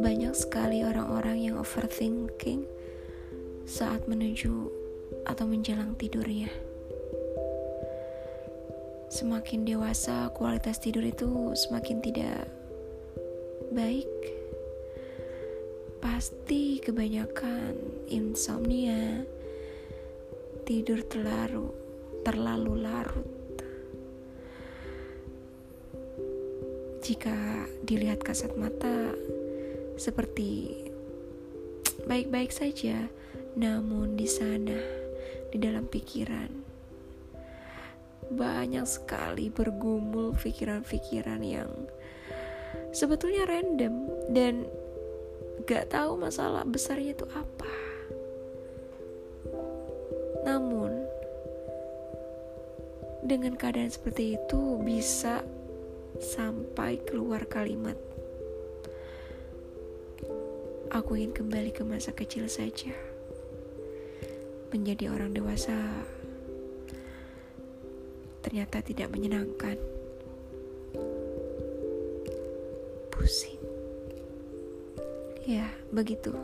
Banyak sekali orang-orang yang overthinking saat menuju atau menjelang tidurnya. Semakin dewasa, kualitas tidur itu semakin tidak baik. Pasti kebanyakan insomnia, tidur terlalu terlalu larut. Jika dilihat kasat mata seperti baik-baik saja, namun di sana di dalam pikiran banyak sekali bergumul pikiran-pikiran yang sebetulnya random dan gak tahu masalah besarnya itu apa. Namun, dengan keadaan seperti itu bisa sampai keluar kalimat Aku ingin kembali ke masa kecil saja. Menjadi orang dewasa ternyata tidak menyenangkan. Pusing. Ya, begitu.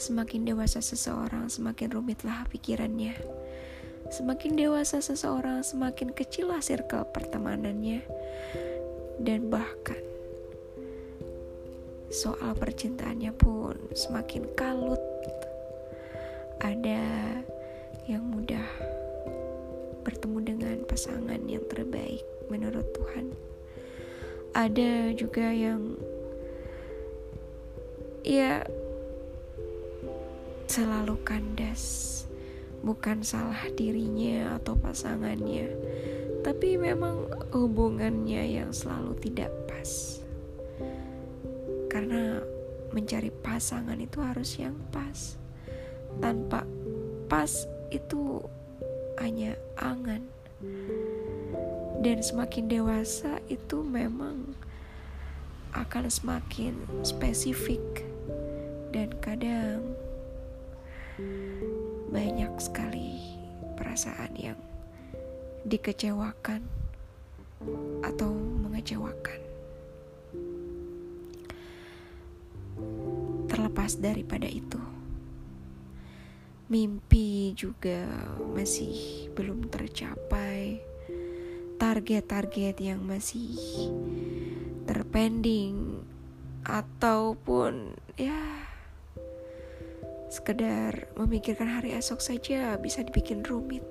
Semakin dewasa seseorang, semakin rumitlah pikirannya. Semakin dewasa seseorang, semakin kecillah circle pertemanannya. Dan bahkan soal percintaannya pun semakin kalut. Ada yang mudah bertemu dengan pasangan yang terbaik menurut Tuhan. Ada juga yang ya selalu kandas bukan salah dirinya atau pasangannya tapi memang hubungannya yang selalu tidak pas. Karena mencari pasangan itu harus yang pas. Tanpa pas itu hanya angan. Dan semakin dewasa itu memang akan semakin spesifik. Dan kadang banyak sekali perasaan yang dikecewakan atau mengecewakan. Terlepas daripada itu, mimpi juga masih belum tercapai. Target-target yang masih terpending ataupun ya Sekedar memikirkan hari esok saja bisa dibikin rumit.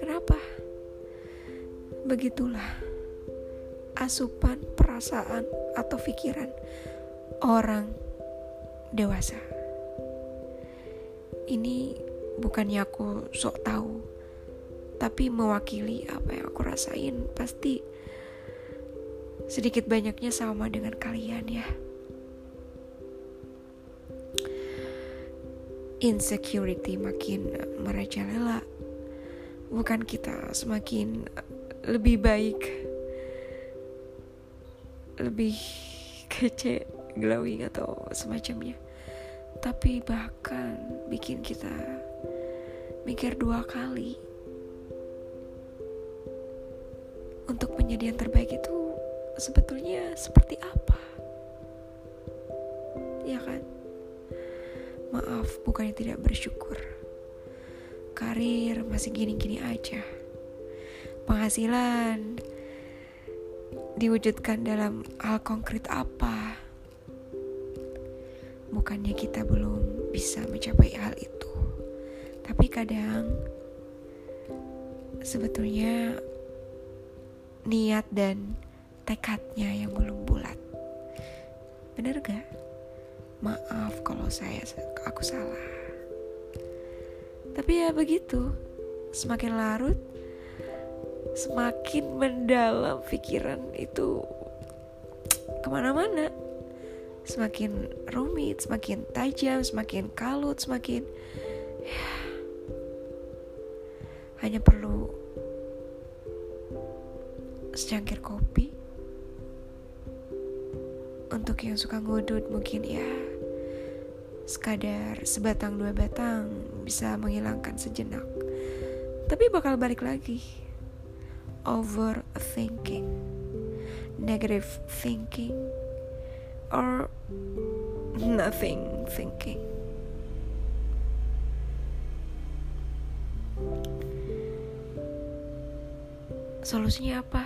Kenapa? Begitulah asupan perasaan atau pikiran orang dewasa. Ini bukannya aku sok tahu, tapi mewakili apa yang aku rasain pasti sedikit banyaknya sama dengan kalian ya. Insecurity makin merajalela. Bukan kita semakin lebih baik lebih kece glowing atau semacamnya. Tapi bahkan bikin kita mikir dua kali untuk menjadi yang terbaik itu sebetulnya seperti apa? Ya kan Maaf, bukannya tidak bersyukur. Karir masih gini-gini aja. Penghasilan diwujudkan dalam hal konkret apa? Bukannya kita belum bisa mencapai hal itu. Tapi kadang sebetulnya niat dan tekadnya yang belum bulat. Bener gak? Maaf kalau saya aku salah. Tapi ya begitu. Semakin larut, semakin mendalam pikiran itu ke mana-mana. Semakin rumit, semakin tajam, semakin kalut, semakin ya, hanya perlu secangkir kopi untuk yang suka ngudut mungkin ya Sekadar sebatang dua batang bisa menghilangkan sejenak. Tapi bakal balik lagi. Overthinking. Negative thinking. Or nothing thinking. Solusinya apa?